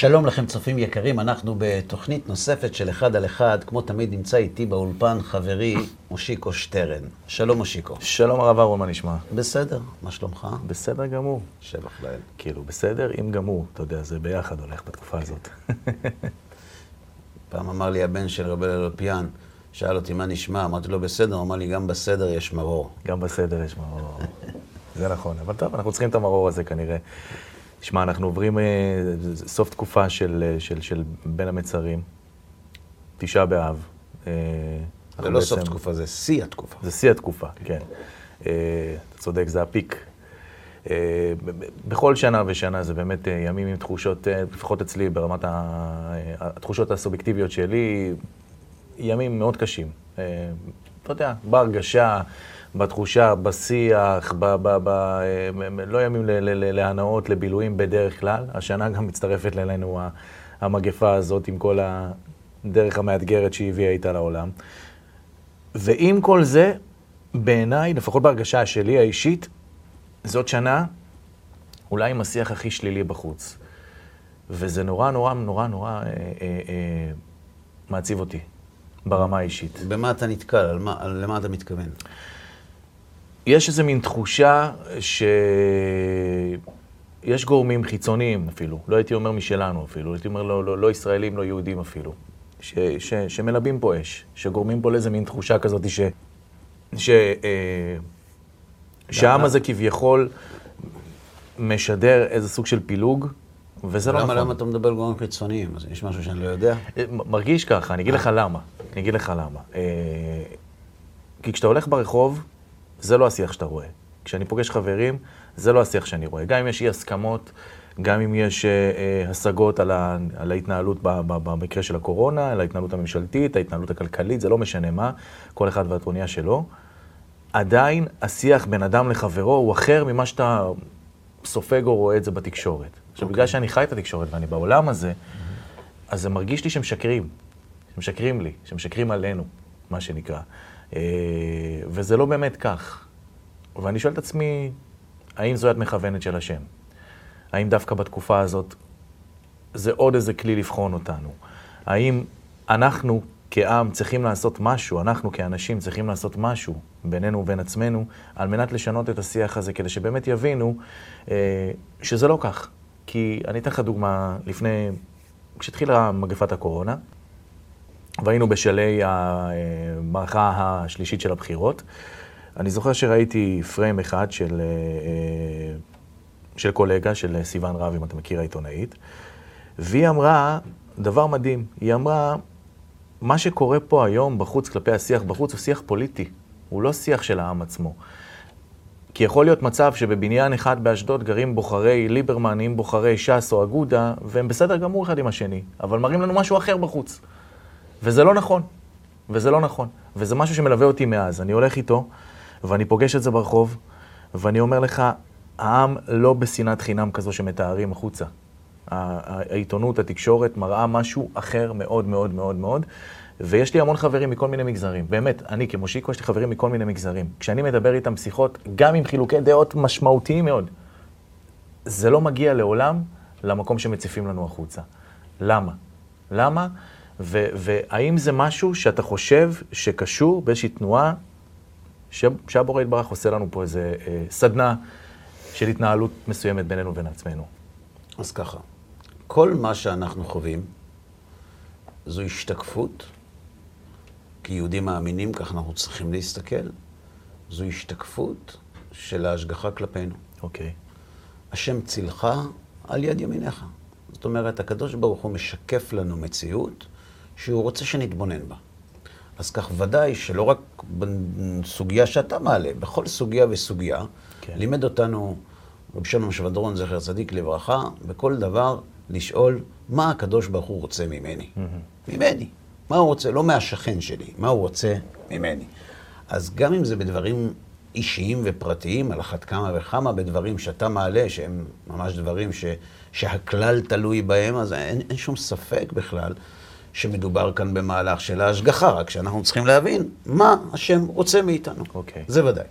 שלום לכם צופים יקרים, אנחנו בתוכנית נוספת של אחד על אחד. כמו תמיד נמצא איתי באולפן חברי מושיקו שטרן. שלום מושיקו. שלום הרב אהרון, מה נשמע? בסדר, מה שלומך? בסדר גמור. שבח לאל. כאילו, בסדר אם גמור, אתה יודע, זה ביחד הולך בתקופה הזאת. פעם אמר לי הבן של רבי אלופיאן, שאל אותי מה נשמע, אמרתי לו בסדר, הוא אמר לי גם בסדר יש מרור. גם בסדר יש מרור. זה נכון, אבל טוב, אנחנו צריכים את המרור הזה כנראה. תשמע, אנחנו עוברים אה, סוף תקופה של, אה, של, של בין המצרים, תשעה באב. אה, זה לא בעצם, סוף תקופה, זה שיא התקופה. זה שיא התקופה, כן. אתה צודק, זה הפיק. בכל שנה ושנה זה באמת ימים עם תחושות, לפחות אצלי, ברמת התחושות הסובייקטיביות שלי, ימים מאוד קשים. אתה יודע, בהרגשה, בתחושה, בשיח, ב, ב, ב, לא ימים להנאות, לבילויים בדרך כלל. השנה גם מצטרפת אלינו המגפה הזאת עם כל הדרך המאתגרת שהיא הביאה איתה לעולם. ועם כל זה, בעיניי, לפחות בהרגשה שלי האישית, זאת שנה אולי עם השיח הכי שלילי בחוץ. וזה נורא נורא נורא נורא אה, אה, אה, מעציב אותי ברמה האישית. במה אתה נתקל? על מה, על למה אתה מתכוון? יש איזו מין תחושה שיש גורמים חיצוניים אפילו, לא הייתי אומר משלנו אפילו, הייתי אומר לא, לא, לא ישראלים, לא יהודים אפילו, ש, ש, שמלבים פה אש, שגורמים פה לאיזו מין תחושה כזאת ש... ש אה, שהעם הזה כביכול משדר איזה סוג של פילוג, וזה לא נכון. למה אתה מדבר על גורמים חיצוניים? אז יש משהו שאני לא יודע? אה, מרגיש ככה, אני אגיד לך למה. אני אגיד לך למה. אה, כי כשאתה הולך ברחוב, זה לא השיח שאתה רואה. כשאני פוגש חברים, זה לא השיח שאני רואה. גם אם יש אי הסכמות, גם אם יש אה, אה, השגות על, ה, על ההתנהלות ב, ב, במקרה של הקורונה, על ההתנהלות הממשלתית, ההתנהלות הכלכלית, זה לא משנה מה, כל אחד והטרוניה שלו. עדיין השיח בין אדם לחברו הוא אחר ממה שאתה סופג או רואה את זה בתקשורת. עכשיו, okay. בגלל שאני חי את התקשורת ואני בעולם הזה, mm-hmm. אז זה מרגיש לי שמשקרים. שמשקרים לי, שמשקרים עלינו, מה שנקרא. אה, וזה לא באמת כך. ואני שואל את עצמי, האם זו יד מכוונת של השם? האם דווקא בתקופה הזאת זה עוד איזה כלי לבחון אותנו? האם אנחנו כעם צריכים לעשות משהו, אנחנו כאנשים צריכים לעשות משהו בינינו ובין עצמנו, על מנת לשנות את השיח הזה, כדי שבאמת יבינו אה, שזה לא כך. כי אני אתן לך דוגמה, לפני, כשהתחילה מגפת הקורונה, והיינו בשלהי המערכה השלישית של הבחירות. אני זוכר שראיתי פריים אחד של, אה, אה, של קולגה, של סיוון רב, אם אתה מכיר העיתונאית, והיא אמרה דבר מדהים. היא אמרה, מה שקורה פה היום בחוץ, כלפי השיח בחוץ, הוא שיח פוליטי. הוא לא שיח של העם עצמו. כי יכול להיות מצב שבבניין אחד באשדוד גרים בוחרי ליברמן עם בוחרי ש"ס או אגודה, והם בסדר גמור אחד עם השני, אבל מראים לנו משהו אחר בחוץ. וזה לא נכון. וזה לא נכון. וזה משהו שמלווה אותי מאז. אני הולך איתו, ואני פוגש את זה ברחוב, ואני אומר לך, העם לא בשנאת חינם כזו שמתארים החוצה. העיתונות, התקשורת, מראה משהו אחר מאוד מאוד מאוד מאוד. ויש לי המון חברים מכל מיני מגזרים. באמת, אני כמושיקו, יש לי חברים מכל מיני מגזרים. כשאני מדבר איתם שיחות, גם עם חילוקי דעות משמעותיים מאוד, זה לא מגיע לעולם למקום שמציפים לנו החוצה. למה? למה? ו- והאם זה משהו שאתה חושב שקשור באיזושהי תנועה, שהבורא יתברך עושה לנו פה איזה אה, סדנה של התנהלות מסוימת בינינו ובין עצמנו? אז ככה, כל מה שאנחנו חווים זו השתקפות, כיהודים מאמינים, כך אנחנו צריכים להסתכל, זו השתקפות של ההשגחה כלפינו. אוקיי. Okay. השם צילך על יד ימיניך. זאת אומרת, הקדוש ברוך הוא משקף לנו מציאות שהוא רוצה שנתבונן בה. אז כך ודאי שלא רק בסוגיה שאתה מעלה, בכל סוגיה וסוגיה, כן. לימד אותנו רבי שלום שבדרון, זכר צדיק לברכה, בכל דבר לשאול מה הקדוש ברוך הוא רוצה ממני. Mm-hmm. ממני. מה הוא רוצה? לא מהשכן שלי, מה הוא רוצה ממני. אז גם אם זה בדברים אישיים ופרטיים, על אחת כמה וכמה בדברים שאתה מעלה, שהם ממש דברים ש, שהכלל תלוי בהם, אז אין, אין שום ספק בכלל שמדובר כאן במהלך של ההשגחה, רק שאנחנו צריכים להבין מה השם רוצה מאיתנו. אוקיי. זה ודאי.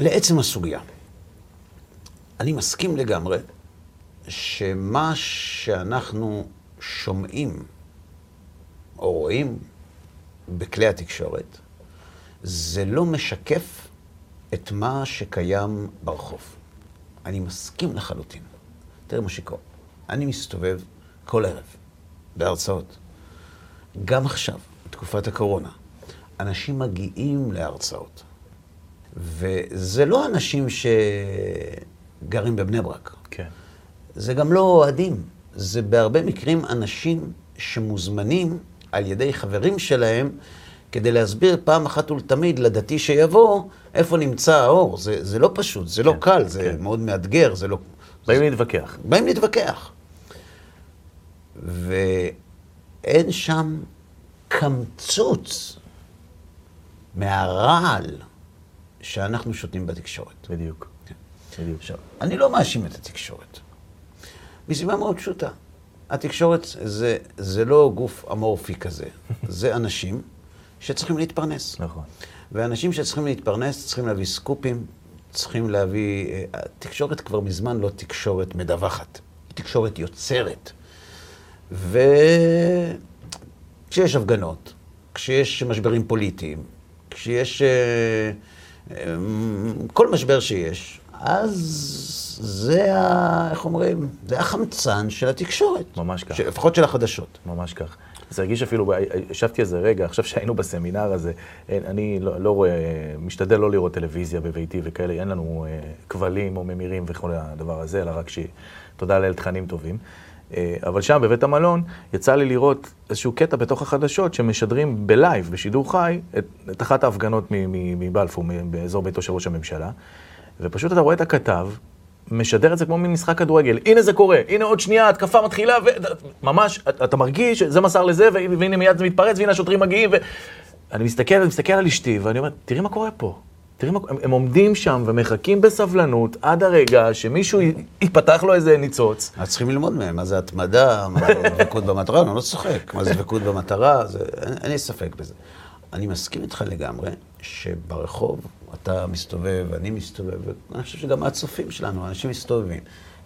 לעצם הסוגיה, אני מסכים לגמרי שמה שאנחנו שומעים או רואים בכלי התקשורת, זה לא משקף את מה שקיים ברחוב. אני מסכים לחלוטין. תראה, מושיקו, אני מסתובב כל ערב בהרצאות. גם עכשיו, בתקופת הקורונה, אנשים מגיעים להרצאות. וזה לא אנשים שגרים בבני ברק. כן. זה גם לא אוהדים. זה בהרבה מקרים אנשים שמוזמנים על ידי חברים שלהם כדי להסביר פעם אחת ולתמיד לדתי שיבוא איפה נמצא האור. זה, זה לא פשוט, זה לא כן, קל, זה כן. מאוד מאתגר, זה לא... באים להתווכח. באים להתווכח. ואין שם קמצוץ מהרעל שאנחנו שותים בתקשורת. בדיוק. בדיוק. עכשיו, אני לא מאשים את התקשורת. מסיבה מאוד פשוטה. התקשורת זה, זה לא גוף אמורפי כזה, זה אנשים שצריכים להתפרנס. נכון. ואנשים שצריכים להתפרנס צריכים להביא סקופים, צריכים להביא... אה, התקשורת כבר מזמן לא תקשורת מדווחת, היא תקשורת יוצרת. וכשיש הפגנות, כשיש משברים פוליטיים, כשיש... אה, אה, כל משבר שיש, אז זה, ה, איך אומרים, זה החמצן של התקשורת. ממש. ש- לפחות של החדשות. ממש כך. זה הרגיש אפילו, ישבתי איזה רגע, עכשיו שהיינו בסמינר הזה, אין- אני לא, לא רואה, משתדל לא לראות טלוויזיה בביתי וכאלה, אין לנו אה, כבלים או ממירים וכל הדבר הזה, אלא רק ש... תודה לאל תכנים טובים. אה, אבל שם, בבית המלון, יצא לי לראות איזשהו קטע בתוך החדשות שמשדרים בלייב, בשידור חי, את, את אחת ההפגנות מבלפור, באזור ביתו של ראש הממשלה, ופשוט אתה רואה את הכתב, משדר את זה כמו מין משחק כדורגל. הנה זה קורה, הנה עוד שנייה, התקפה מתחילה, וממש, אתה מרגיש שזה מסר לזה, ו- והנה מיד זה מתפרץ, והנה השוטרים מגיעים, מסתכל, אני מסתכל על אשתי, ואני אומר, תראי מה קורה פה. תראי מה, הם, הם עומדים שם ומחכים בסבלנות עד הרגע שמישהו י- ייפתח לו איזה ניצוץ. אז צריכים ללמוד מהם, מה זה התמדה, מה זה דבקות במטרה, אני לא צוחק, מה זה דבקות במטרה, זה, אין, אין לי ספק בזה. אני מסכים איתך לגמרי, שברחוב אתה מסתובב, אני מסתובב, ואני חושב שגם הצופים שלנו, אנשים מסתובבים,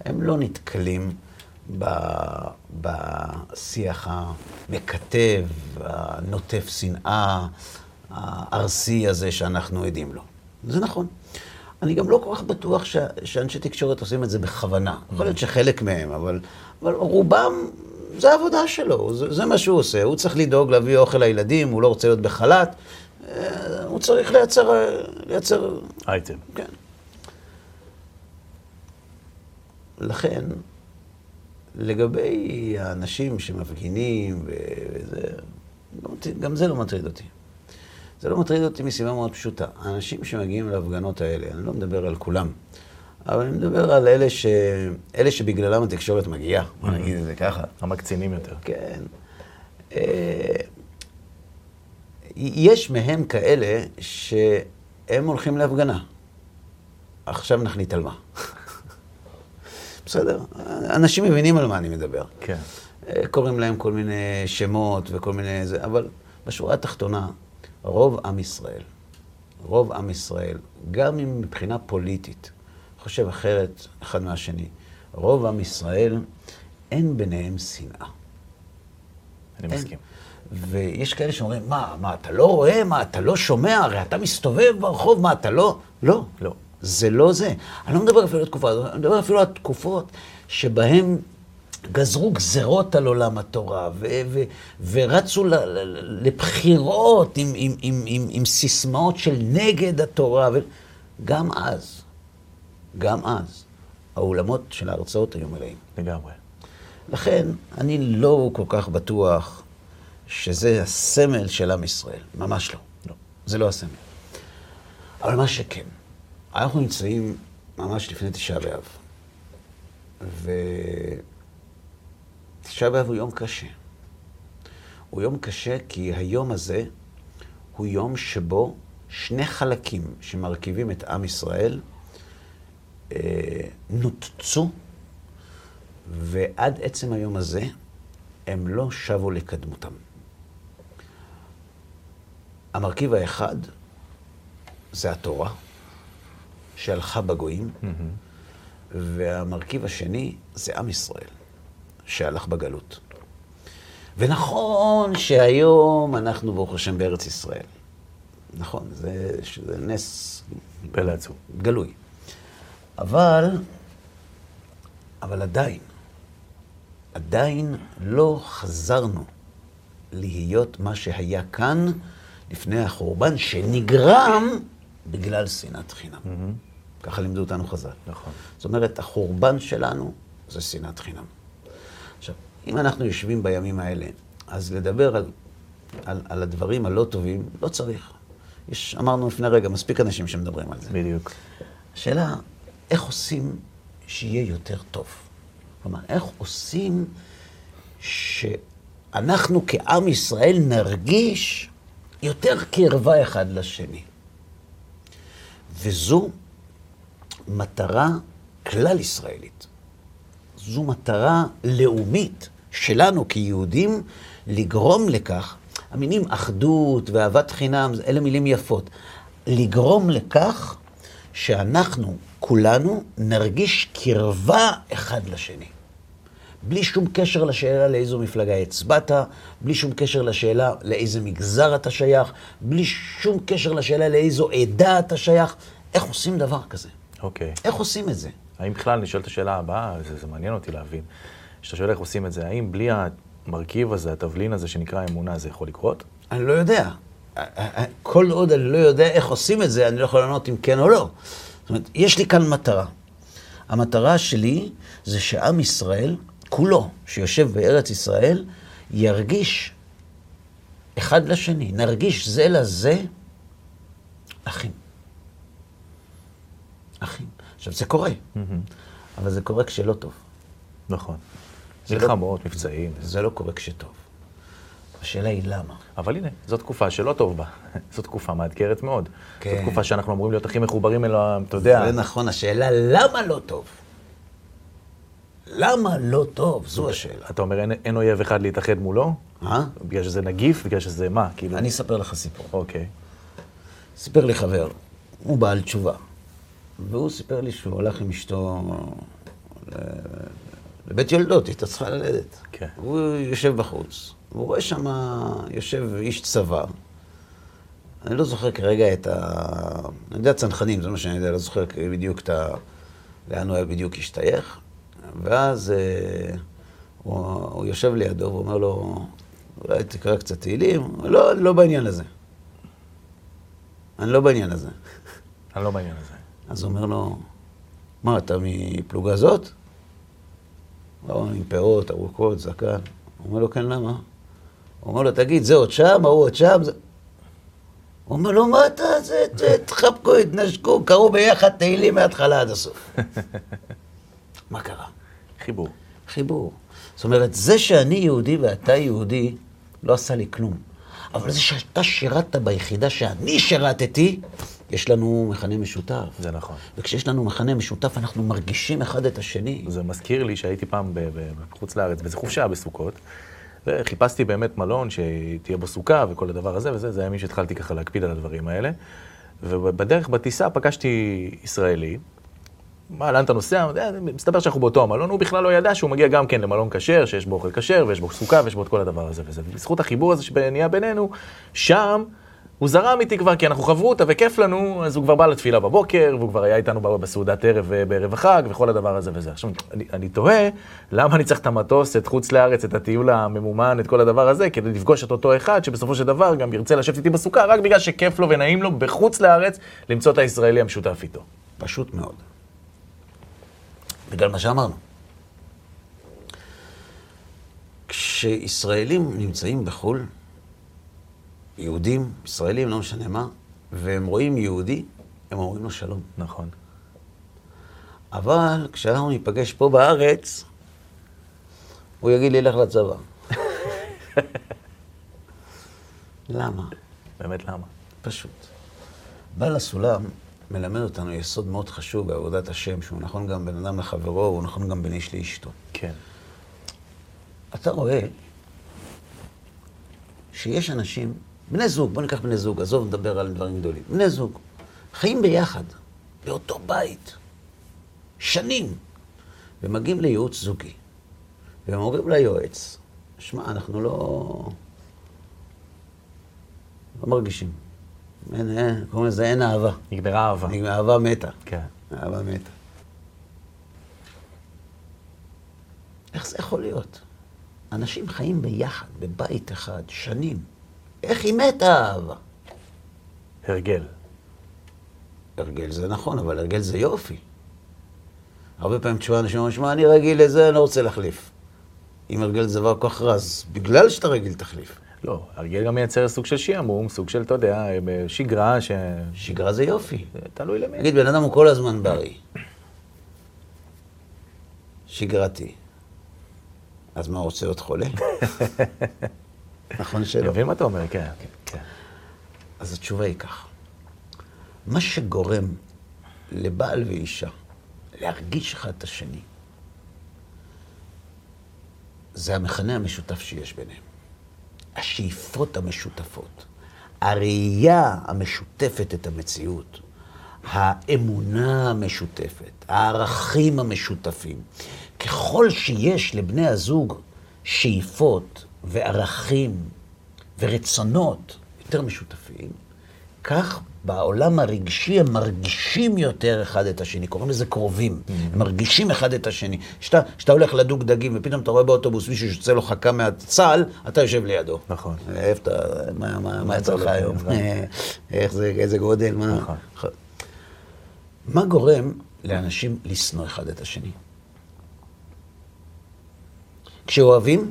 הם לא נתקלים ב, בשיח המקטב, הנוטף שנאה, הארסי הזה שאנחנו עדים לו. זה נכון. אני גם לא כל כך בטוח ש... שאנשי תקשורת עושים את זה בכוונה. יכול להיות שחלק מהם, אבל, אבל רובם, זה העבודה שלו, זה, זה מה שהוא עושה. הוא צריך לדאוג להביא אוכל לילדים, הוא לא רוצה להיות בחל"ת, אה, הוא צריך לייצר... אה, לייצר אייטם. כן. לכן, לגבי האנשים שמפגינים וזה, גם זה לא מטריד אותי. זה לא מטריד אותי מסיבה מאוד פשוטה. האנשים שמגיעים להפגנות האלה, אני לא מדבר על כולם, אבל אני מדבר על אלה, ש... אלה שבגללם התקשורת מגיעה, בוא נגיד את זה ככה. המקצינים יותר. כן. אה, יש מהם כאלה שהם הולכים להפגנה. עכשיו נחליט על מה. בסדר? אנשים מבינים על מה אני מדבר. כן. אה, קוראים להם כל מיני שמות וכל מיני זה, אבל בשורה התחתונה, רוב עם ישראל, רוב עם ישראל, גם אם מבחינה פוליטית חושב אחרת אחד מהשני, רוב עם ישראל, אין ביניהם שנאה. אני אין. מסכים. ויש כאלה שאומרים, מה, מה, אתה לא רואה? מה, אתה לא שומע? הרי אתה מסתובב ברחוב, מה, אתה לא? לא. לא. זה לא זה. אני לא מדבר אפילו על תקופה הזאת, אני מדבר אפילו על תקופות שבהן גזרו גזרות על עולם התורה, ו- ו- ורצו ל- לבחירות עם, עם, עם, עם, עם סיסמאות של נגד התורה. ו- גם אז, גם אז, האולמות של ההרצאות היו מלאים. לגמרי. לכן, אני לא כל כך בטוח שזה הסמל של עם ישראל. ממש לא. לא. זה לא הסמל. אבל מה שכן, אנחנו נמצאים ממש לפני תשעה באב. ותשעה באב הוא יום קשה. הוא יום קשה כי היום הזה הוא יום שבו שני חלקים שמרכיבים את עם ישראל אה, נותצו, ועד עצם היום הזה הם לא שבו לקדמותם. המרכיב האחד זה התורה, שהלכה בגויים, והמרכיב השני זה עם ישראל, שהלך בגלות. ונכון שהיום אנחנו, ברוך השם, בארץ ישראל. נכון, זה, זה נס פלא עצום. גלוי. אבל, אבל עדיין, עדיין לא חזרנו להיות מה שהיה כאן לפני החורבן, שנגרם בגלל שנאת חינם. Mm-hmm. ככה לימדו אותנו חז"ל. נכון. זאת אומרת, החורבן שלנו זה שנאת חינם. אם אנחנו יושבים בימים האלה, אז לדבר על, על, על הדברים הלא טובים, לא צריך. יש, אמרנו לפני רגע, מספיק אנשים שמדברים על זה. בדיוק. השאלה, איך עושים שיהיה יותר טוב? כלומר, איך עושים שאנחנו כעם ישראל נרגיש יותר קרבה אחד לשני? וזו מטרה כלל ישראלית. זו מטרה לאומית שלנו כיהודים לגרום לכך, המילים אחדות ואהבת חינם, אלה מילים יפות, לגרום לכך שאנחנו כולנו נרגיש קרבה אחד לשני. בלי שום קשר לשאלה לאיזו מפלגה הצבעת, בלי שום קשר לשאלה לאיזה מגזר אתה שייך, בלי שום קשר לשאלה לאיזו עדה אתה שייך. איך עושים דבר כזה? אוקיי. איך עושים את זה? האם בכלל, אני שואל את השאלה הבאה, זה, זה מעניין אותי להבין, כשאתה שואל איך עושים את זה, האם בלי המרכיב הזה, התבלין הזה שנקרא אמונה, זה יכול לקרות? אני לא יודע. כל עוד אני לא יודע איך עושים את זה, אני לא יכול לענות אם כן או לא. זאת אומרת, יש לי כאן מטרה. המטרה שלי זה שעם ישראל, כולו, שיושב בארץ ישראל, ירגיש אחד לשני, נרגיש זה לזה אחים. אחים. עכשיו, זה קורה, אבל זה קורה כשלא טוב. נכון. זה לא- מלחמות, מבצעים. זה לא קורה כשטוב. השאלה היא למה. אבל הנה, זו תקופה שלא טוב בה. זו תקופה מאתגרת מאוד. כן. זו תקופה שאנחנו אמורים להיות הכי מחוברים אליה, אתה יודע. זה נכון, השאלה למה לא טוב? למה לא טוב? זו השאלה. אתה אומר, אין, אין אויב אחד להתאחד מולו? אה? בגלל שזה נגיף? בגלל שזה מה? כאילו... אני אספר לך סיפור. אוקיי. סיפר לי חבר, הוא בעל תשובה, והוא סיפר לי שהוא הלך עם אשתו ל- לבית יולדות, היא הייתה צריכה ללדת. כן. הוא יושב בחוץ, והוא רואה שם, יושב איש צבא. אני לא זוכר כרגע את ה... אני יודע צנחנים, זה מה שאני יודע, לא זוכר בדיוק את ה... לאן הוא היה בדיוק השתייך. ואז אה, הוא, הוא יושב לידו ואומר לו, אולי תקרא קצת תהילים? לא, אני לא בעניין הזה. אני לא בעניין הזה. אני לא בעניין הזה. אז הוא אומר לו, מה, אתה מפלוגה זאת? לא, עם פאות, ארוכות, זקן. הוא אומר לו, כן, למה? הוא אומר לו, תגיד, זה עוד שם, ההוא עוד שם? זה... הוא אומר לו, מה אתה, זה, תחבקו, התנשקו, קראו ביחד תהילים מההתחלה עד הסוף. מה קרה? חיבור. חיבור. זאת אומרת, זה שאני יהודי ואתה יהודי, לא עשה לי כלום. אבל זה שאתה שירת ביחידה שאני שירתתי, יש לנו מכנה משותף. זה נכון. וכשיש לנו מכנה משותף, אנחנו מרגישים אחד את השני. זה מזכיר לי שהייתי פעם בחוץ לארץ, באיזה חופשה בסוכות, וחיפשתי באמת מלון שתהיה בו סוכה וכל הדבר הזה וזה, זה הימים שהתחלתי ככה להקפיד על הדברים האלה. ובדרך בטיסה פגשתי ישראלי, מה, לאן אתה נוסע? מסתבר שאנחנו באותו המלון, הוא בכלל לא ידע שהוא מגיע גם כן למלון כשר, שיש בו אוכל כשר, ויש בו סוכה, ויש בו את כל הדבר הזה וזה. ובזכות החיבור הזה שנהיה בינינו, שם הוא זרם איתי כבר, כי אנחנו חברותא וכיף לנו, אז הוא כבר בא לתפילה בבוקר, והוא כבר היה איתנו בסעודת ערב אה, בערב החג, וכל הדבר הזה וזה. עכשיו, אני, אני תוהה, למה אני צריך את המטוס, את חוץ לארץ, את הטיול הממומן, את כל הדבר הזה, כדי לפגוש את אותו אחד, שבסופו של דבר גם ירצה לשבת איתי בסוכה, רק בגלל שכיף לו ונעים לו בחוץ לארץ, למצוא את הישראלי המשותף איתו. פשוט מאוד. בגלל מה שאמרנו. כשישראלים נמצאים בחו"ל, יהודים, ישראלים, לא משנה מה, והם רואים יהודי, הם אומרים לו שלום. נכון. אבל כשאנחנו ניפגש פה בארץ, הוא יגיד לי, לך לצבא. למה? באמת למה? פשוט. בעל הסולם מלמד אותנו יסוד מאוד חשוב בעבודת השם, שהוא נכון גם בין אדם לחברו, הוא נכון גם בין איש לאשתו. כן. אתה רואה שיש אנשים, בני זוג, בוא ניקח בני זוג, עזוב, נדבר על דברים גדולים. בני זוג, חיים ביחד, באותו בית, שנים. ומגיעים לייעוץ זוגי, והם אומרים ליועץ, שמע, אנחנו לא... לא מרגישים. אין, אין, קוראים לזה אין אהבה. נגמרה אהבה. נגמר, אהבה מתה. כן. אהבה מתה. איך זה יכול להיות? אנשים חיים ביחד, בבית אחד, שנים. איך היא מתה האהבה? הרגל. הרגל זה נכון, אבל הרגל זה יופי. הרבה פעמים תשמע אנשים אומרים, שמע, אני רגיל לזה, אני לא רוצה להחליף. אם הרגל זה דבר כל כך רע, אז בגלל שאתה רגיל תחליף. לא, הרגל גם מייצר סוג של שעמום, סוג של, אתה יודע, שגרה ש... שגרה זה יופי. תלוי למי. נגיד, בן אדם הוא כל הזמן בריא. שגרתי. אז מה, הוא רוצה להיות חולה? נכון אני שלא. מבין מה אתה אומר, כן. כן. אז התשובה היא כך. מה שגורם לבעל ואישה להרגיש אחד את השני, זה המכנה המשותף שיש ביניהם. השאיפות המשותפות, הראייה המשותפת את המציאות, האמונה המשותפת, הערכים המשותפים. ככל שיש לבני הזוג שאיפות וערכים ורצונות יותר משותפים, כך בעולם הרגשי הם מרגישים יותר אחד את השני, קוראים לזה קרובים, הם מרגישים אחד את השני. כשאתה הולך לדוג דגים ופתאום אתה רואה באוטובוס מישהו שיוצא לו חכה מהצל, אתה יושב לידו. נכון. איפה אתה, מה- יצא לך היום? איך זה, איזה גודל, מה? נכון. מה גורם לאנשים לשנוא אחד את השני? כשאוהבים,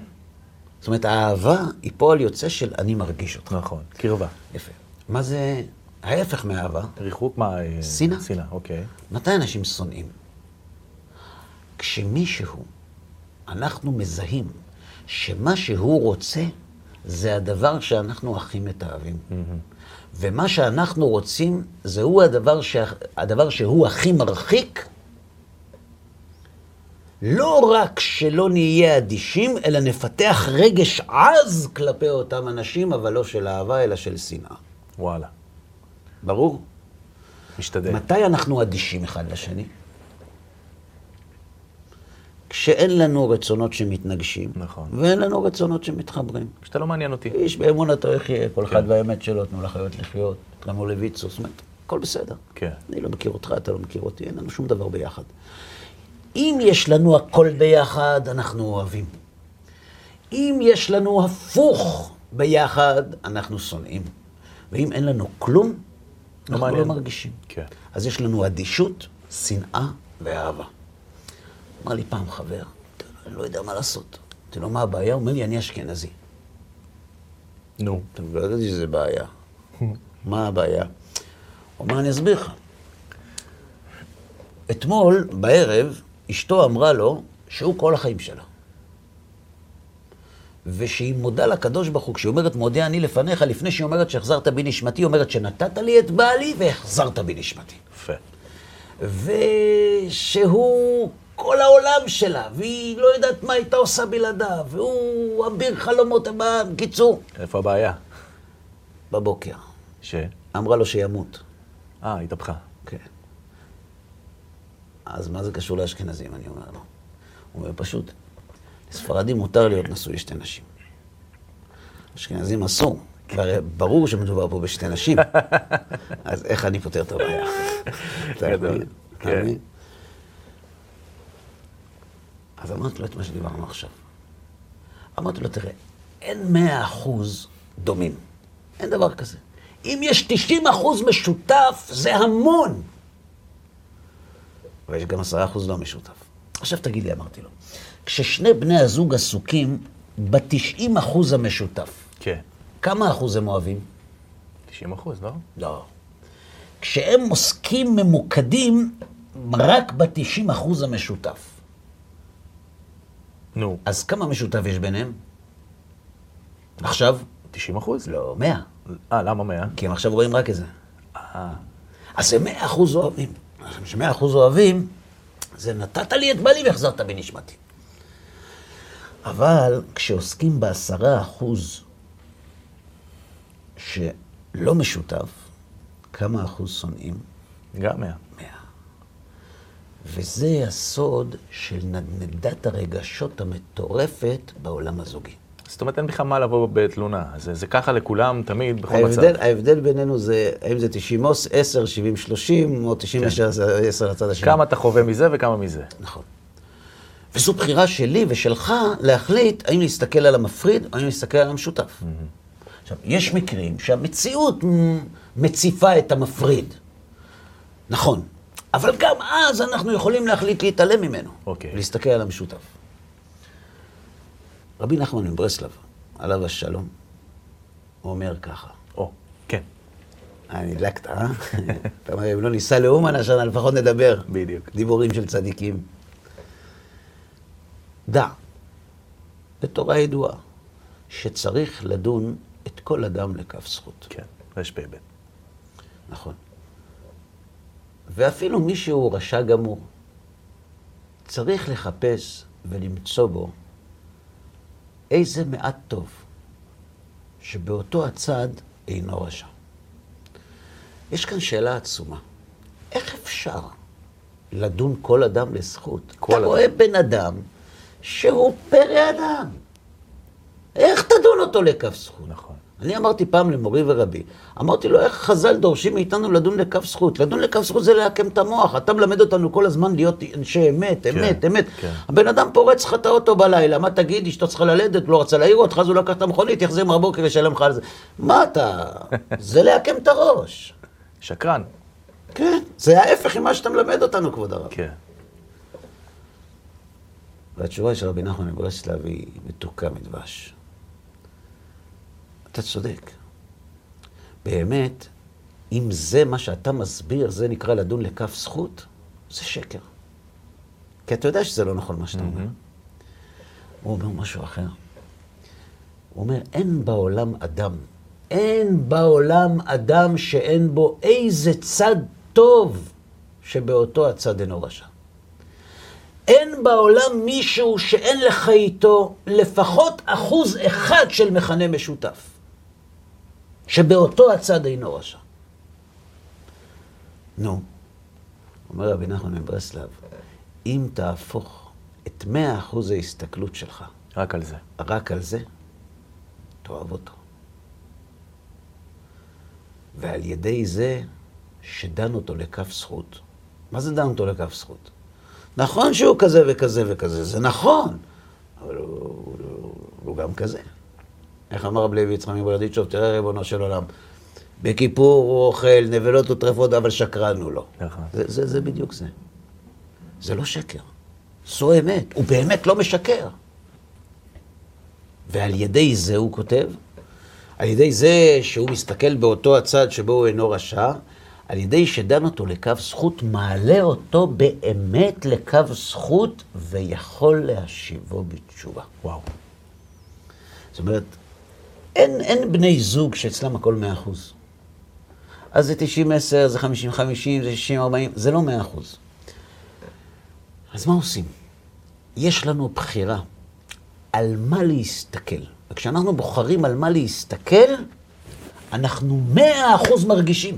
זאת אומרת, האהבה היא פועל יוצא של אני מרגיש אותך. נכון, קרבה. יפה. מה זה ההפך מאהבה? ריחוק מה? אה, שנאה. שנאה, אוקיי. מתי אנשים שונאים? כשמישהו, אנחנו מזהים שמה שהוא רוצה זה הדבר שאנחנו הכי מתעבים. ומה שאנחנו רוצים זהו הדבר, ש... הדבר שהוא הכי מרחיק. לא רק שלא נהיה אדישים, אלא נפתח רגש עז כלפי אותם אנשים, אבל לא של אהבה, אלא של שנאה. וואלה. ברור? משתדל. מתי אנחנו אדישים אחד לשני? כשאין לנו רצונות שמתנגשים, נכון. ואין לנו רצונות שמתחברים. כשאתה לא מעניין אותי. איש באמונתו יחיה, כל אחד כן. והאמת שלו, תנו לחיות לחיות, תרמו לויצו, זאת אומרת, הכל בסדר. כן. אני לא מכיר אותך, אתה לא מכיר אותי, אין לנו שום דבר ביחד. אם יש לנו הכל ביחד, אנחנו אוהבים. אם יש לנו הפוך ביחד, אנחנו שונאים. ואם אין לנו כלום, אנחנו לא מעניין. מרגישים. כן. אז יש לנו אדישות, שנאה ואהבה. אמר לי פעם חבר, אני לא יודע מה לעשות. אמרתי לו, מה הבעיה? הוא אומר לי, אני אשכנזי. נו. אתם לא ידעתי שזה בעיה. מה הבעיה? הוא אמר, אני אסביר לך. אתמול, בערב, אשתו אמרה לו שהוא כל החיים שלה. ושהיא מודה לקדוש ברוך הוא, כשהיא אומרת מודה אני לפניך, לפני שהיא אומרת שהחזרת בי נשמתי, היא אומרת שנתת לי את בעלי והחזרת בי נשמתי. יפה. ושהוא כל העולם שלה, והיא לא יודעת מה הייתה עושה בלעדיו, והוא אביר חלומות הבא. בקיצור, איפה הבעיה? בבוקר, ש? אמרה לו שימות. אה, התהפכה. אז מה זה קשור לאשכנזים, אני אומר לו? הוא אומר, פשוט, לספרדים מותר להיות נשוי לשתי נשים. אשכנזים אסור. והרי ברור שמדובר פה בשתי נשים. אז איך אני פותר את הבעיה? גדול. כן. אז אמרתי לו את מה שדיברנו עכשיו. אמרתי לו, תראה, אין מאה אחוז דומים. אין דבר כזה. אם יש 90 אחוז משותף, זה המון. אבל יש גם 10 אחוז לא משותף. עכשיו תגיד לי, אמרתי לו, כששני בני הזוג עסוקים ב-90 אחוז המשותף, כן. כמה אחוז הם אוהבים? 90 אחוז, לא? לא. כשהם עוסקים ממוקדים רק ב-90 אחוז המשותף, נו. אז כמה משותף יש ביניהם? עכשיו? 90 אחוז? לא, 100. אה, למה 100? כי הם עכשיו רואים רק את זה. אה, אז הם 100 אחוז אוהבים. עכשיו, ש-100 אחוז אוהבים, זה נתת לי את בעלי והחזרת בי נשמתי. אבל כשעוסקים בעשרה אחוז שלא משותף, כמה אחוז שונאים? גם 100. 100. וזה הסוד של נדנדת הרגשות המטורפת בעולם הזוגי. זאת אומרת, אין בכלל מה לבוא בתלונה. זה, זה ככה לכולם, תמיד, בכל ההבדל, מצב. ההבדל בינינו זה, האם זה 90 מוס, 10, 70, 30, או 90 כן. 10 לצד השני. כמה אתה חווה מזה וכמה מזה. נכון. וזו בחירה שלי ושלך להחליט האם להסתכל על המפריד או האם להסתכל על המשותף. עכשיו, יש מקרים שהמציאות מציפה את המפריד. נכון. אבל גם אז אנחנו יכולים להחליט להתעלם ממנו. אוקיי. ולהסתכל על המשותף. רבי נחמן מברסלב, עליו השלום, הוא אומר ככה. או, כן, אה, נדלקת, אה? אתה אומר, אם לא ניסע לאומן השנה, לפחות נדבר. בדיוק. דיבורים של צדיקים. דע, בתורה ידועה, שצריך לדון את כל אדם לכף זכות. כן, רשפ"ב. נכון. ואפילו מי שהוא רשע גמור, צריך לחפש ולמצוא בו איזה מעט טוב, שבאותו הצד אינו רשע. יש כאן שאלה עצומה. איך אפשר לדון כל אדם לזכות? כל אתה אדם. רואה בן אדם שהוא פרא אדם. איך תדון אותו לכף זכות? נכון. אני אמרתי פעם למורי ורבי, אמרתי לו, איך חז"ל דורשים מאיתנו לדון לכף זכות? לדון לכף זכות זה לעקם את המוח. אתה מלמד אותנו כל הזמן להיות אנשי אמת, אמת, אמת. כן. הבן אדם פורץ לך את האוטו בלילה, מה תגיד, אשתו צריכה ללדת, לא רצה להעיר אותך, אז הוא לקח את המכונית, יחזיר מהבוקר, ישלם לך על זה. מה אתה? זה לעקם את הראש. שקרן. כן, זה ההפך ממה שאתה מלמד אותנו, כבוד הרב. כן. והתשובה של רבי נחמן מברסלב היא מתוקה מדבש. אתה צודק. באמת, אם זה מה שאתה מסביר, זה נקרא לדון לכף זכות, זה שקר. כי אתה יודע שזה לא נכון מה שאתה אומר. הוא אומר משהו אחר. הוא אומר, אין בעולם אדם, אין בעולם אדם שאין בו איזה צד טוב שבאותו הצד אינו רשע. אין בעולם מישהו שאין לך איתו לפחות אחוז אחד של מכנה משותף, שבאותו הצד אינו רשע. נו, אומר רבי נחמן מברסלב, אם תהפוך את מאה אחוז ההסתכלות שלך רק על זה. רק על זה, תאהב אותו. ועל ידי זה שדן אותו לכף זכות. מה זה דן אותו לכף זכות? נכון שהוא כזה וכזה וכזה, זה נכון, אבל הוא, הוא, הוא, הוא גם כזה. איך אמר רב לוי יצחק מברדיצ'וב, תראה ריבונו של עולם, בכיפור הוא אוכל נבלות וטרפות, אבל שקרן הוא לא. נכון. זה, זה, זה בדיוק זה. זה לא שקר, זו אמת, הוא באמת לא משקר. ועל ידי זה הוא כותב, על ידי זה שהוא מסתכל באותו הצד שבו הוא אינו רשע, על ידי שדן אותו לקו זכות, מעלה אותו באמת לקו זכות ויכול להשיבו בתשובה. וואו. זאת אומרת, אין, אין בני זוג שאצלם הכל מאה אחוז. אז זה 90-10, זה 50-50, זה 60-40, זה לא מאה אחוז. אז מה עושים? יש לנו בחירה על מה להסתכל. וכשאנחנו בוחרים על מה להסתכל, אנחנו מאה אחוז מרגישים.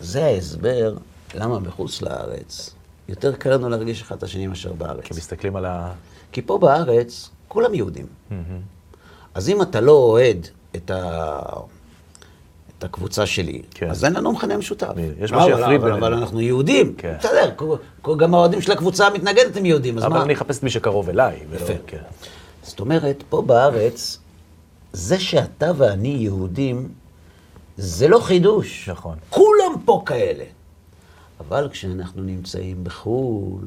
זה ההסבר למה בחוץ לארץ יותר קל לנו להרגיש אחד את השני מאשר בארץ. כי מסתכלים על ה... כי פה בארץ כולם יהודים. אז אם אתה לא אוהד את, ה... את הקבוצה שלי, כן. אז אין לנו מכנה משותף. יש מה אבל- שיפריד אבל, בינינו. אבל אנחנו יהודים. כן. בסדר, גם האוהדים של הקבוצה המתנגדת הם יהודים, אז אבל מה? אני אחפש את מי שקרוב אליי. יפה. כן. זאת אומרת, פה בארץ, זה שאתה ואני יהודים, זה לא חידוש. נכון. כולם פה כאלה. אבל כשאנחנו נמצאים בחו"ל,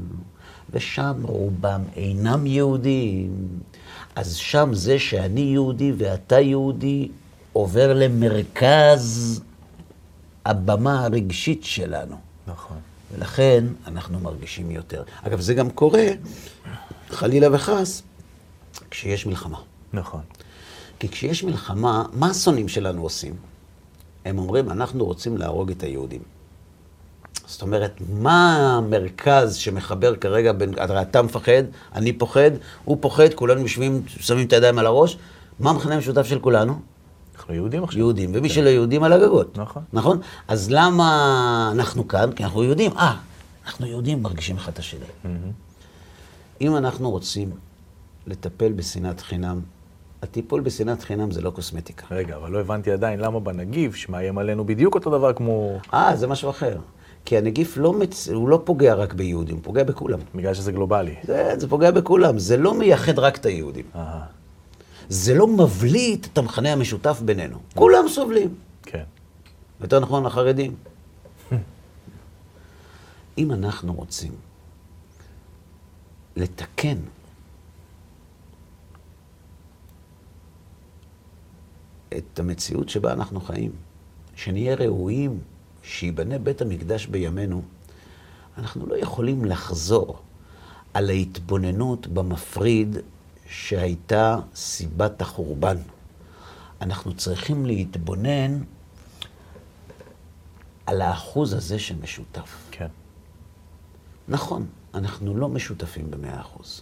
ושם רובם אינם יהודים, אז שם זה שאני יהודי ואתה יהודי עובר למרכז הבמה הרגשית שלנו. נכון. ולכן אנחנו מרגישים יותר. אגב, זה גם קורה, חלילה וחס, כשיש מלחמה. נכון. כי כשיש מלחמה, מה השונאים שלנו עושים? הם אומרים, אנחנו רוצים להרוג את היהודים. זאת אומרת, מה המרכז שמחבר כרגע בין... הרי אתה מפחד, אני פוחד, הוא פוחד, כולנו יושבים, שמים את הידיים על הראש. מה המכנה המשותף של כולנו? אנחנו יהודים עכשיו. יהודים, ומי שלא יהודים על הגגות. נכון. נכון? אז למה אנחנו כאן? כי אנחנו יהודים. אה, אנחנו יהודים מרגישים אחד את השני. אם אנחנו רוצים לטפל בשנאת חינם, הטיפול בשנאת חינם זה לא קוסמטיקה. רגע, אבל לא הבנתי עדיין למה בנגיף, שמאיים עלינו בדיוק אותו דבר כמו... אה, זה משהו אחר. כי הנגיף לא, מצ... הוא לא פוגע רק ביהודים, הוא פוגע בכולם. בגלל שזה גלובלי. זה, זה פוגע בכולם, זה לא מייחד רק את היהודים. אהה, זה לא מבליט את המכנה המשותף בינינו. כולם סובלים. כן. יותר נכון, החרדים. אם אנחנו רוצים לתקן את המציאות שבה אנחנו חיים, שנהיה ראויים, שייבנה בית המקדש בימינו, אנחנו לא יכולים לחזור על ההתבוננות במפריד שהייתה סיבת החורבן. אנחנו צריכים להתבונן על האחוז הזה שמשותף. כן. נכון, אנחנו לא משותפים במאה אחוז.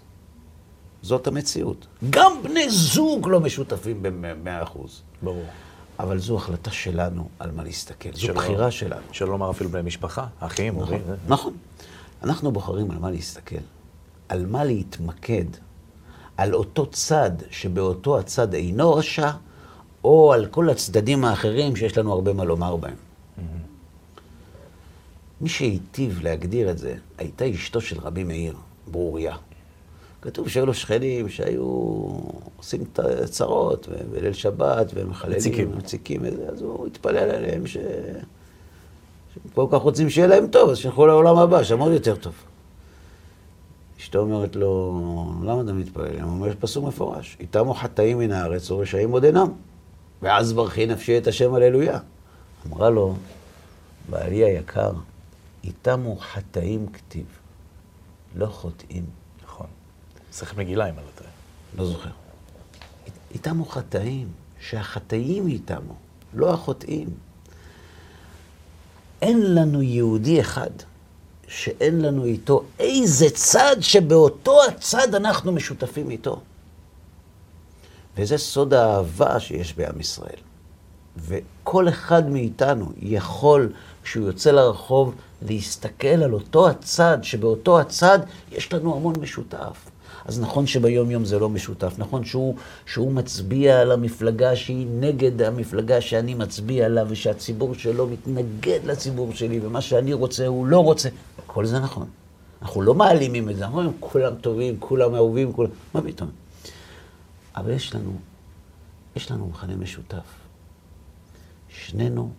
זאת המציאות. גם בני זוג לא משותפים במאה אחוז. ברור. אבל זו החלטה שלנו על מה להסתכל. זו שלא- בחירה שלנו. שלא לומר אפילו בני משפחה, אחים, נכון, הורים. זה- נכון. אנחנו בוחרים על מה להסתכל, על מה להתמקד, על אותו צד שבאותו הצד אינו רשע, או על כל הצדדים האחרים שיש לנו הרבה מה לומר בהם. מי שהיטיב להגדיר את זה הייתה אשתו של רבי מאיר, ברוריה. כתוב שהיו לו שכנים שהיו עושים ב- בליל שבת ומחללים, מציקים. אז הוא התפלל עליהם ש... כל כך רוצים שיהיה להם טוב, אז שילכו לעולם הבא, שם עוד יותר טוב. אשתו אומרת לו, למה אתה מתפלל? הוא אומר, יש פסוק מפורש, איתמו חטאים מן הארץ ורשעים עוד אינם. ואז ברכי נפשי את השם הללויה. אמרה לו, בעלי היקר, איתמו חטאים כתיב, לא חוטאים. מסכת מגילה, אם אני לא טועה. לא זוכר. איתמו חטאים, שהחטאים איתמו, לא החוטאים. אין לנו יהודי אחד שאין לנו איתו איזה צד שבאותו הצד אנחנו משותפים איתו. וזה סוד האהבה שיש בעם ישראל. וכל אחד מאיתנו יכול, כשהוא יוצא לרחוב, להסתכל על אותו הצד, שבאותו הצד יש לנו המון משותף. אז נכון שביום-יום זה לא משותף, נכון שהוא, שהוא מצביע על המפלגה שהיא נגד המפלגה שאני מצביע עליו, ושהציבור שלו מתנגד לציבור שלי, ומה שאני רוצה הוא לא רוצה. כל זה נכון. אנחנו לא מעלימים את זה, אנחנו אומרים, כולם טובים, כולם אהובים, כולם... מה פתאום? אבל יש לנו, יש לנו מכנה משותף. שנינו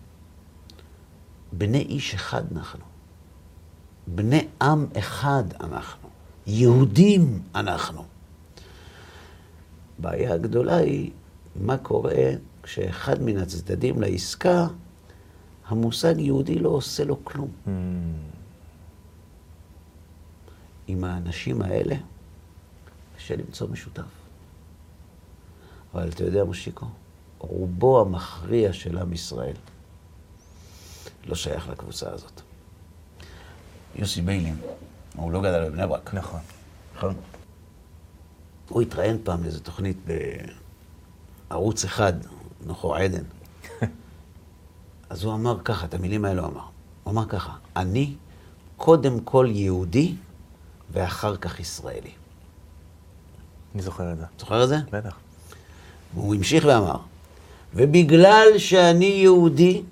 בני איש אחד אנחנו. בני עם אחד אנחנו. יהודים אנחנו. הבעיה הגדולה היא מה קורה כשאחד מן הצדדים לעסקה, המושג יהודי לא עושה לו כלום. Mm, עם האנשים האלה קשה למצוא משותף. אבל אתה יודע, מושיקו, רובו המכריע של עם ישראל לא שייך לקבוצה הזאת. יוסי ביילין, הוא לא גדל בבני ברק. נכון. נכון. הוא התראיין פעם לאיזו תוכנית בערוץ אחד, נוחו עדן. אז הוא אמר ככה, את המילים האלו אמר. הוא אמר ככה, אני קודם כל יהודי ואחר כך ישראלי. אני זוכר את זה. זוכר את זה? בטח. והוא המשיך ואמר, ובגלל שאני יהודי,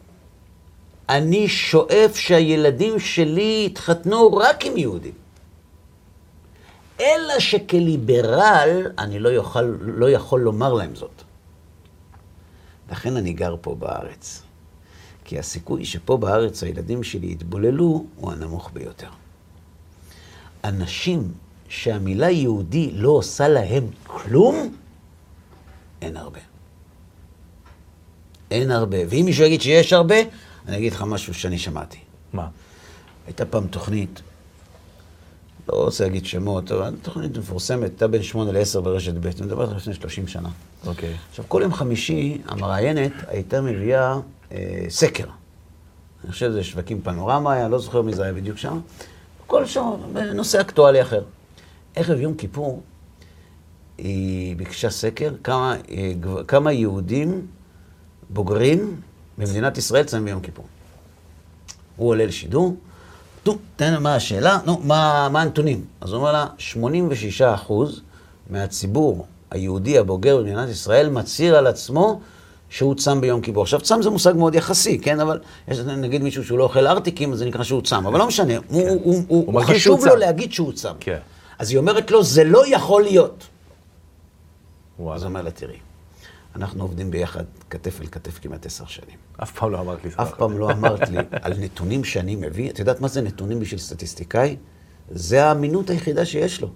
אני שואף שהילדים שלי יתחתנו רק עם יהודים. אלא שכליברל אני לא יכול, לא יכול לומר להם זאת. לכן אני גר פה בארץ. כי הסיכוי שפה בארץ הילדים שלי יתבוללו הוא הנמוך ביותר. אנשים שהמילה יהודי לא עושה להם כלום, אין הרבה. אין הרבה. ואם מישהו יגיד שיש הרבה, אני אגיד לך משהו שאני שמעתי. מה? הייתה פעם תוכנית, לא רוצה להגיד שמות, אבל תוכנית מפורסמת, הייתה בין שמונה לעשר ברשת ב', אני מדבר על לפני 30 שנה. אוקיי. עכשיו, כל יום חמישי המראיינת הייתה מביאה אה, סקר. אני חושב שזה שווקים פנורמה היה, לא זוכר מי זה היה בדיוק שם. כל שעה, בנושא אקטואלי אחר. ערב יום כיפור, היא ביקשה סקר כמה, אה, כמה יהודים בוגרים במדינת ישראל צמים ביום כיפור. הוא עולה לשידור, נו, תן, מה השאלה? נו, מה, מה הנתונים? אז הוא אומר לה, 86 אחוז מהציבור היהודי הבוגר במדינת ישראל מצהיר על עצמו שהוא צם ביום כיפור. עכשיו, צם זה מושג מאוד יחסי, כן? אבל יש נגיד מישהו שהוא לא אוכל ארטיקים, אז זה נקרא שהוא צם. אבל לא משנה, הוא, הוא, הוא, הוא, הוא מרגיש חשוב לו צם. להגיד שהוא צם. כן. אז היא אומרת לו, זה לא יכול להיות. אז הוא וואלה. אומר לה, תראי, אנחנו עובדים ביחד כתף אל כתף כמעט עשר שנים. אף פעם לא אמרת לי אף פעם לא אמרת לי על נתונים שאני מביא. את יודעת מה זה נתונים בשביל סטטיסטיקאי? זה האמינות היחידה שיש לו.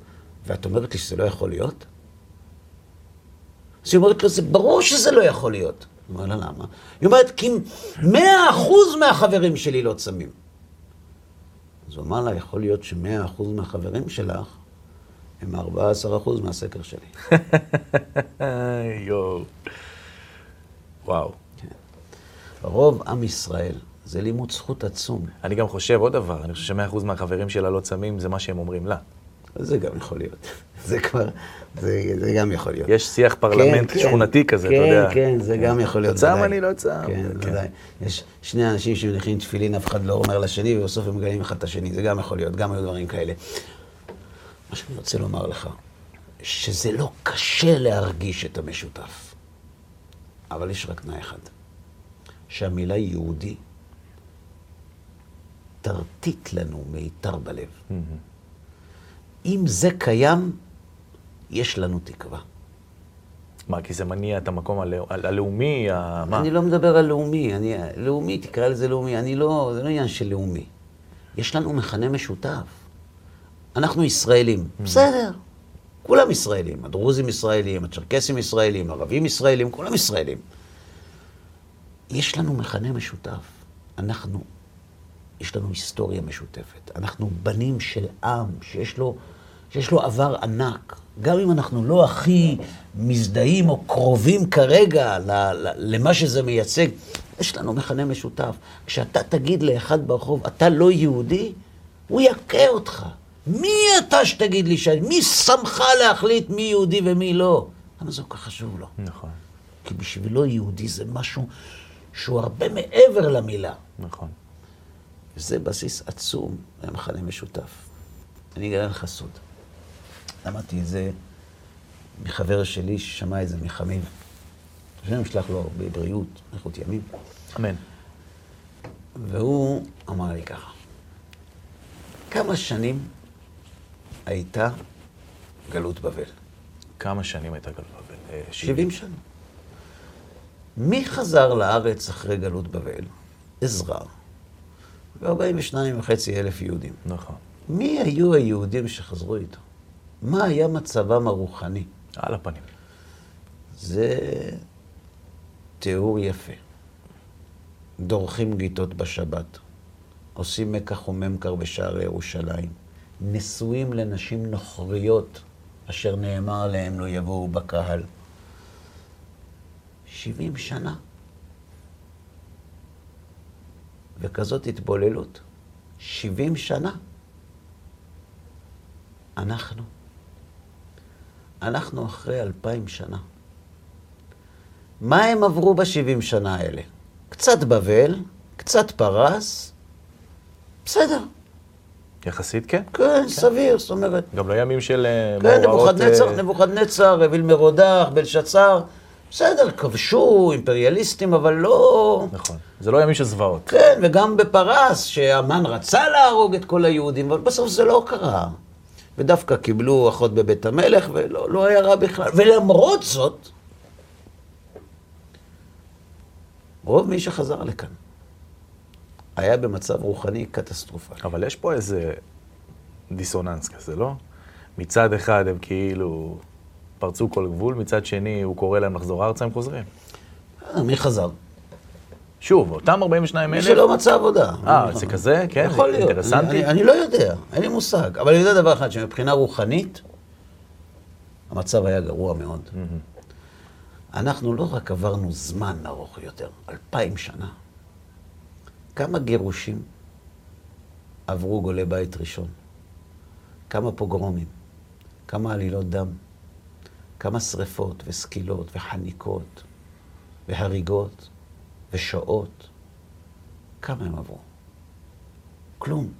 ואת אומרת לי שזה לא יכול להיות? אז היא אומרת לו, זה ברור שזה לא יכול להיות. הוא אומר לה, למה? היא אומרת, כי מאה אחוז מהחברים שלי לא צמים. אז הוא אמר לה, יכול להיות שמאה אחוז מהחברים שלך הם 14 אחוז מהסקר שלי. יואו. וואו. רוב עם ישראל זה לימוד זכות עצום. אני גם חושב עוד דבר, אני חושב שמאה אחוז מהחברים שלה לא צמים, זה מה שהם אומרים לה. זה גם יכול להיות. זה כבר, זה, זה גם יכול להיות. יש שיח פרלמנט כן, כן. שכונתי כזה, כן, אתה יודע. כן, זה גם יכול להיות. צם. אני לא צם. כן, כן. ודאי. יש שני אנשים שמניחים תפילין, אף אחד לא אומר לשני, ובסוף הם מגלים אחד את השני. זה גם יכול להיות, גם היו דברים כאלה. מה שאני רוצה לומר לך, שזה לא קשה להרגיש את המשותף. אבל יש רק תנאי אחד, שהמילה יהודי תרטיט לנו מיתר בלב. אם זה קיים, יש לנו תקווה. מה, כי זה מניע את המקום הלא- הלאומי, ה- מה? אני לא מדבר על לאומי, אני, לאומי, תקרא לזה לאומי, אני לא, זה לא עניין של לאומי. יש לנו מכנה משותף. אנחנו ישראלים, בסדר, כולם ישראלים. הדרוזים ישראלים, הצ'רקסים ישראלים, הערבים ישראלים, כולם ישראלים. יש לנו מכנה משותף. אנחנו, יש לנו היסטוריה משותפת. אנחנו בנים של עם שיש לו, שיש לו עבר ענק. גם אם אנחנו לא הכי מזדהים או קרובים כרגע ל, ל, למה שזה מייצג, יש לנו מכנה משותף. כשאתה תגיד לאחד ברחוב, אתה לא יהודי, הוא יכה אותך. מי אתה שתגיד לי שאני? מי שמך להחליט מי יהודי ומי לא? למה זה כל כך חשוב לו? נכון, כי בשבילו יהודי זה משהו שהוא הרבה מעבר למילה. נכון. וזה בסיס עצום למכנה משותף. אני אגלה לך סוד. למדתי את זה מחבר שלי ששמע את זה מחמיב. השם ישלח לו הרבה בריאות, איכות ימים. אמן. והוא אמר לי ככה, כמה שנים הייתה גלות בבל? כמה שנים הייתה גלות בבל? אה, 70 שנה. מי חזר לארץ אחרי גלות בבל? עזרא. ו-42 וחצי אלף יהודים. נכון. מי היו היהודים שחזרו איתו? מה היה מצבם הרוחני? על הפנים. זה תיאור יפה. דורכים גיטות בשבת, עושים מקח וממכר בשערי ירושלים, נשואים לנשים נוכריות, אשר נאמר עליהם לא יבואו בקהל. שבעים שנה. וכזאת התבוללות. שבעים שנה. אנחנו. אנחנו אחרי אלפיים שנה. מה הם עברו בשבעים שנה האלה? קצת בבל, קצת פרס, בסדר, יחסית כן. כן, סביר, זאת אומרת, גם לא ימים של אה, כן. נבוכדנצר, אה, נבוכדנצר, אביל מרודח, בלשצר, בסדר, כבשו, אימפריאליסטים, אבל לא... נכון. זה לא ימים של זוועות. כן, וגם בפרס, שהמן רצה להרוג את כל היהודים, אבל בסוף זה לא קרה. ודווקא קיבלו אחות בבית המלך, ולא לא היה רע בכלל. ולמרות זאת, רוב מי שחזר לכאן היה במצב רוחני קטסטרופלי. אבל יש פה איזה דיסוננס כזה, לא? מצד אחד הם כאילו פרצו כל גבול, מצד שני הוא קורא להם לחזור ארצה, הם חוזרים. אה, מי חזר? שוב, אותם 42 מי אלף... שלא מצא עבודה. אה, זה כזה? כן, יכול להיות. אינטרסנטי. אני, אני לא יודע, אין לי מושג. אבל אני יודע דבר אחד, שמבחינה רוחנית, המצב היה גרוע מאוד. אנחנו לא רק עברנו זמן ארוך יותר, אלפיים שנה. כמה גירושים עברו גולי בית ראשון? כמה פוגרומים? כמה עלילות דם? כמה שריפות וסקילות וחניקות והריגות ושואות? כמה הם עברו? כלום.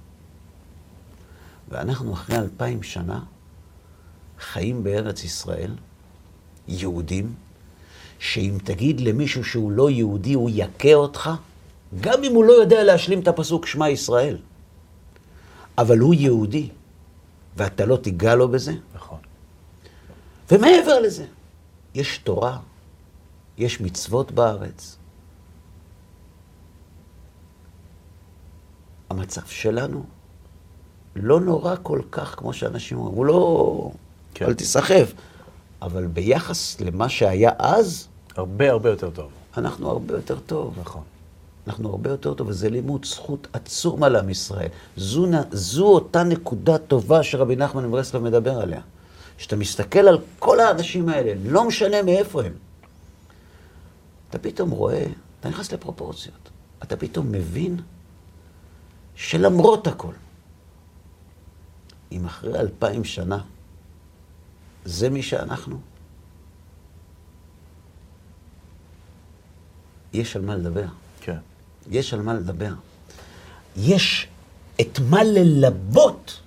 ואנחנו אחרי אלפיים שנה חיים בארץ ישראל, יהודים, שאם תגיד למישהו שהוא לא יהודי, הוא יכה אותך, גם אם הוא לא יודע להשלים את הפסוק שמע ישראל. אבל הוא יהודי, ואתה לא תיגע לו בזה. נכון. ומעבר לזה, יש תורה, יש מצוות בארץ. המצב שלנו לא נורא כל כך כמו שאנשים אומרים, הוא לא... כן. אל תיסחף. אבל ביחס למה שהיה אז, הרבה הרבה יותר טוב. אנחנו הרבה יותר טוב. נכון. אנחנו הרבה יותר טוב, וזה לימוד זכות עצום על עם ישראל. זו, זו אותה נקודה טובה שרבי נחמן מברסלב מדבר עליה. כשאתה מסתכל על כל האנשים האלה, לא משנה מאיפה הם, אתה פתאום רואה, אתה נכנס לפרופורציות. אתה פתאום מבין שלמרות הכל, אם אחרי אלפיים שנה זה מי שאנחנו, יש על מה לדבר. יש על מה לדבר. יש את מה ללבות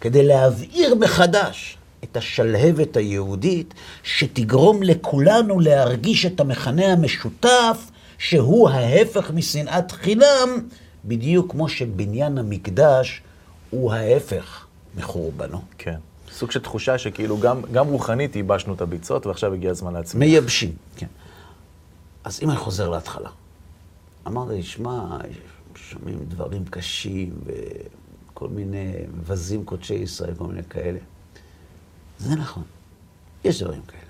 כדי להבעיר מחדש את השלהבת היהודית, שתגרום לכולנו להרגיש את המכנה המשותף, שהוא ההפך משנאת חינם, בדיוק כמו שבניין המקדש הוא ההפך מחורבנו. כן. סוג של תחושה שכאילו גם, גם רוחנית ייבשנו את הביצות, ועכשיו הגיע הזמן להצמיח. מייבשים, כן. אז אם אני חוזר להתחלה, אמרת לי, שמע, שומעים דברים קשים וכל מיני מבזים קודשי ישראל, כל מיני כאלה. זה נכון, יש דברים כאלה.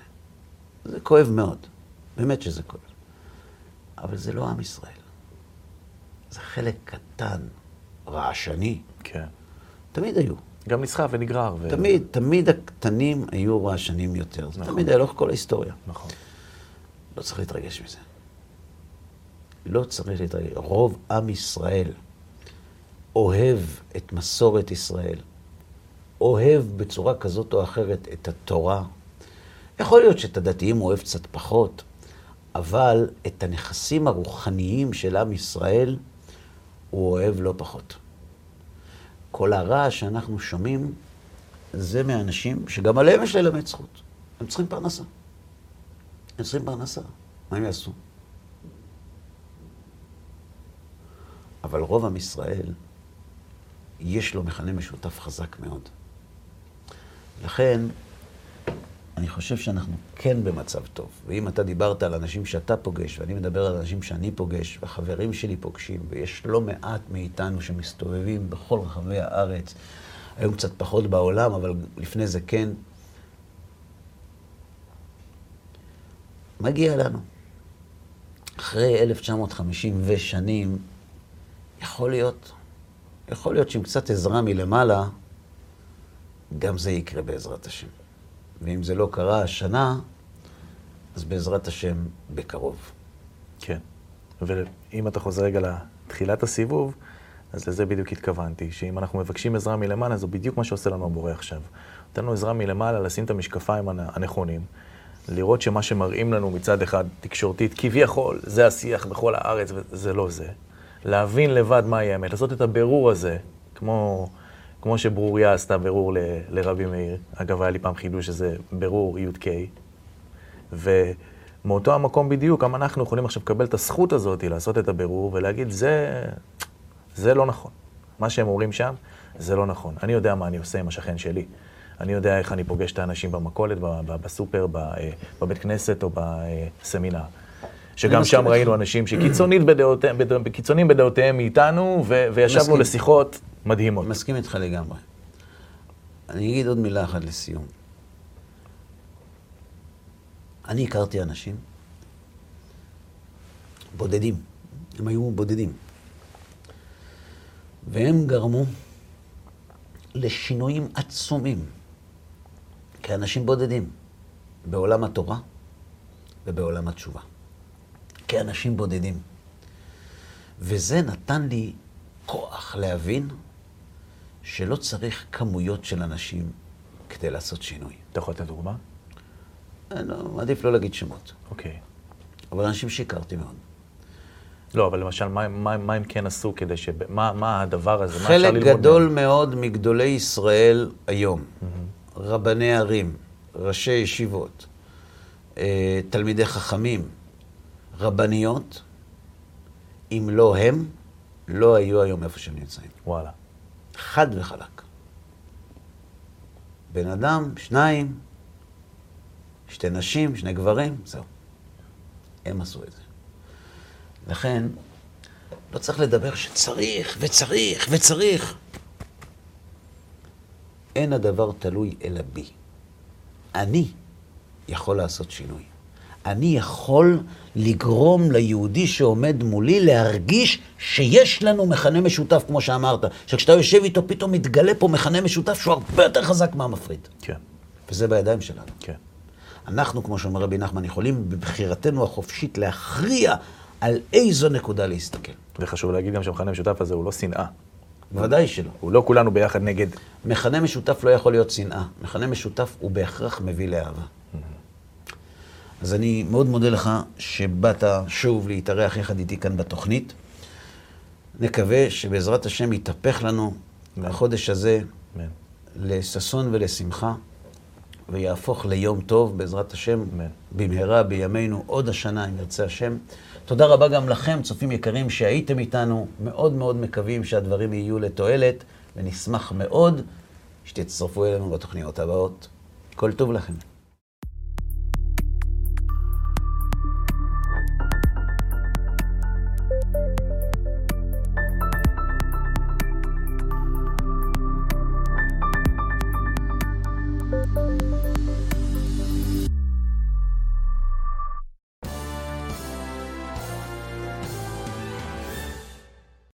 זה כואב מאוד, באמת שזה כואב. אבל זה לא עם ישראל. זה חלק קטן, רעשני. כן. תמיד היו. גם נסחף ונגרר. ו... תמיד, תמיד הקטנים היו רעשנים יותר. זה נכון. תמיד היה לאורך כל ההיסטוריה. נכון. לא צריך להתרגש מזה. לא צריך להתרגש. רוב עם ישראל אוהב את מסורת ישראל, אוהב בצורה כזאת או אחרת את התורה. יכול להיות שאת הדתיים הוא אוהב קצת פחות, אבל את הנכסים הרוחניים של עם ישראל הוא אוהב לא פחות. כל הרעש שאנחנו שומעים זה מאנשים שגם עליהם יש ללמד זכות. הם צריכים פרנסה. הם צריכים פרנסה. מה הם יעשו? אבל רוב עם ישראל, יש לו מכנה משותף חזק מאוד. לכן, אני חושב שאנחנו כן במצב טוב. ואם אתה דיברת על אנשים שאתה פוגש, ואני מדבר על אנשים שאני פוגש, וחברים שלי פוגשים, ויש לא מעט מאיתנו שמסתובבים בכל רחבי הארץ, היום קצת פחות בעולם, אבל לפני זה כן, מגיע לנו. אחרי 1950 ושנים, יכול להיות, יכול להיות שעם קצת עזרה מלמעלה, גם זה יקרה בעזרת השם. ואם זה לא קרה השנה, אז בעזרת השם בקרוב. כן. ואם אתה חוזר רגע לתחילת הסיבוב, אז לזה בדיוק התכוונתי, שאם אנחנו מבקשים עזרה מלמעלה, זה בדיוק מה שעושה לנו הבורא עכשיו. נותן לנו עזרה מלמעלה לשים את המשקפיים הנ- הנכונים, לראות שמה שמראים לנו מצד אחד תקשורתית, כביכול, זה השיח בכל הארץ, וזה לא זה. להבין לבד מהי האמת, לעשות את הבירור הזה, כמו, כמו שברוריה עשתה בירור ל, לרבי מאיר. אגב, היה לי פעם חידוש שזה בירור י"ק. ומאותו המקום בדיוק, גם אנחנו יכולים עכשיו לקבל את הזכות הזאת לעשות את הבירור ולהגיד, זה, זה לא נכון. מה שהם אומרים שם, זה לא נכון. אני יודע מה אני עושה עם השכן שלי. אני יודע איך אני פוגש את האנשים במכולת, בסופר, אה, בבית כנסת או בסמינר. שגם שם. ראינו אנשים שקיצונית בדעותיהם, בד- קיצוניים בדעותיהם מאיתנו, ו- וישבנו מסכים. לשיחות מדהימות. מסכים איתך לגמרי. אני אגיד עוד מילה אחת לסיום. אני הכרתי אנשים בודדים, הם היו בודדים, והם גרמו לשינויים עצומים כאנשים בודדים בעולם התורה ובעולם התשובה. כאנשים בודדים. וזה נתן לי כוח להבין שלא צריך כמויות של אנשים כדי לעשות שינוי. אתה יכול לתת דוגמה? אני לא, עדיף לא להגיד שמות, אוקיי. אבל אנשים שהכרתי מאוד. לא, אבל למשל, מה, מה, מה הם כן עשו כדי ש... מה, מה הדבר הזה? מה חלק ללמוד גדול מהם? מאוד מגדולי ישראל היום, רבני ערים, ראשי ישיבות, אה, תלמידי חכמים, רבניות, אם לא הם, לא היו היום איפה שהם נמצאים. וואלה. חד וחלק. בן אדם, שניים, שתי נשים, שני גברים, זהו. הם עשו את זה. לכן, לא צריך לדבר שצריך, וצריך, וצריך. אין הדבר תלוי אלא בי. אני יכול לעשות שינוי. אני יכול לגרום ליהודי שעומד מולי להרגיש שיש לנו מכנה משותף, כמו שאמרת. שכשאתה יושב איתו, פתאום מתגלה פה מכנה משותף שהוא הרבה יותר חזק מהמפריד. כן, וזה בידיים שלנו. כן. אנחנו, כמו שאומר רבי נחמן, יכולים בבחירתנו החופשית להכריע על איזו נקודה להסתכל. וחשוב להגיד גם שהמכנה המשותף הזה הוא לא שנאה. ודאי שלא. הוא לא כולנו ביחד נגד... מכנה משותף לא יכול להיות שנאה. מכנה משותף הוא בהכרח מביא לאהבה. אז אני מאוד מודה לך שבאת שוב להתארח יחד איתי כאן בתוכנית. נקווה שבעזרת השם יתהפך לנו החודש הזה אמן. לששון ולשמחה, ויהפוך ליום טוב, בעזרת השם, אמן. במהרה בימינו, עוד השנה, אם ירצה השם. תודה רבה גם לכם, צופים יקרים, שהייתם איתנו. מאוד מאוד מקווים שהדברים יהיו לתועלת, ונשמח מאוד שתצטרפו אלינו בתוכניות הבאות. כל טוב לכם.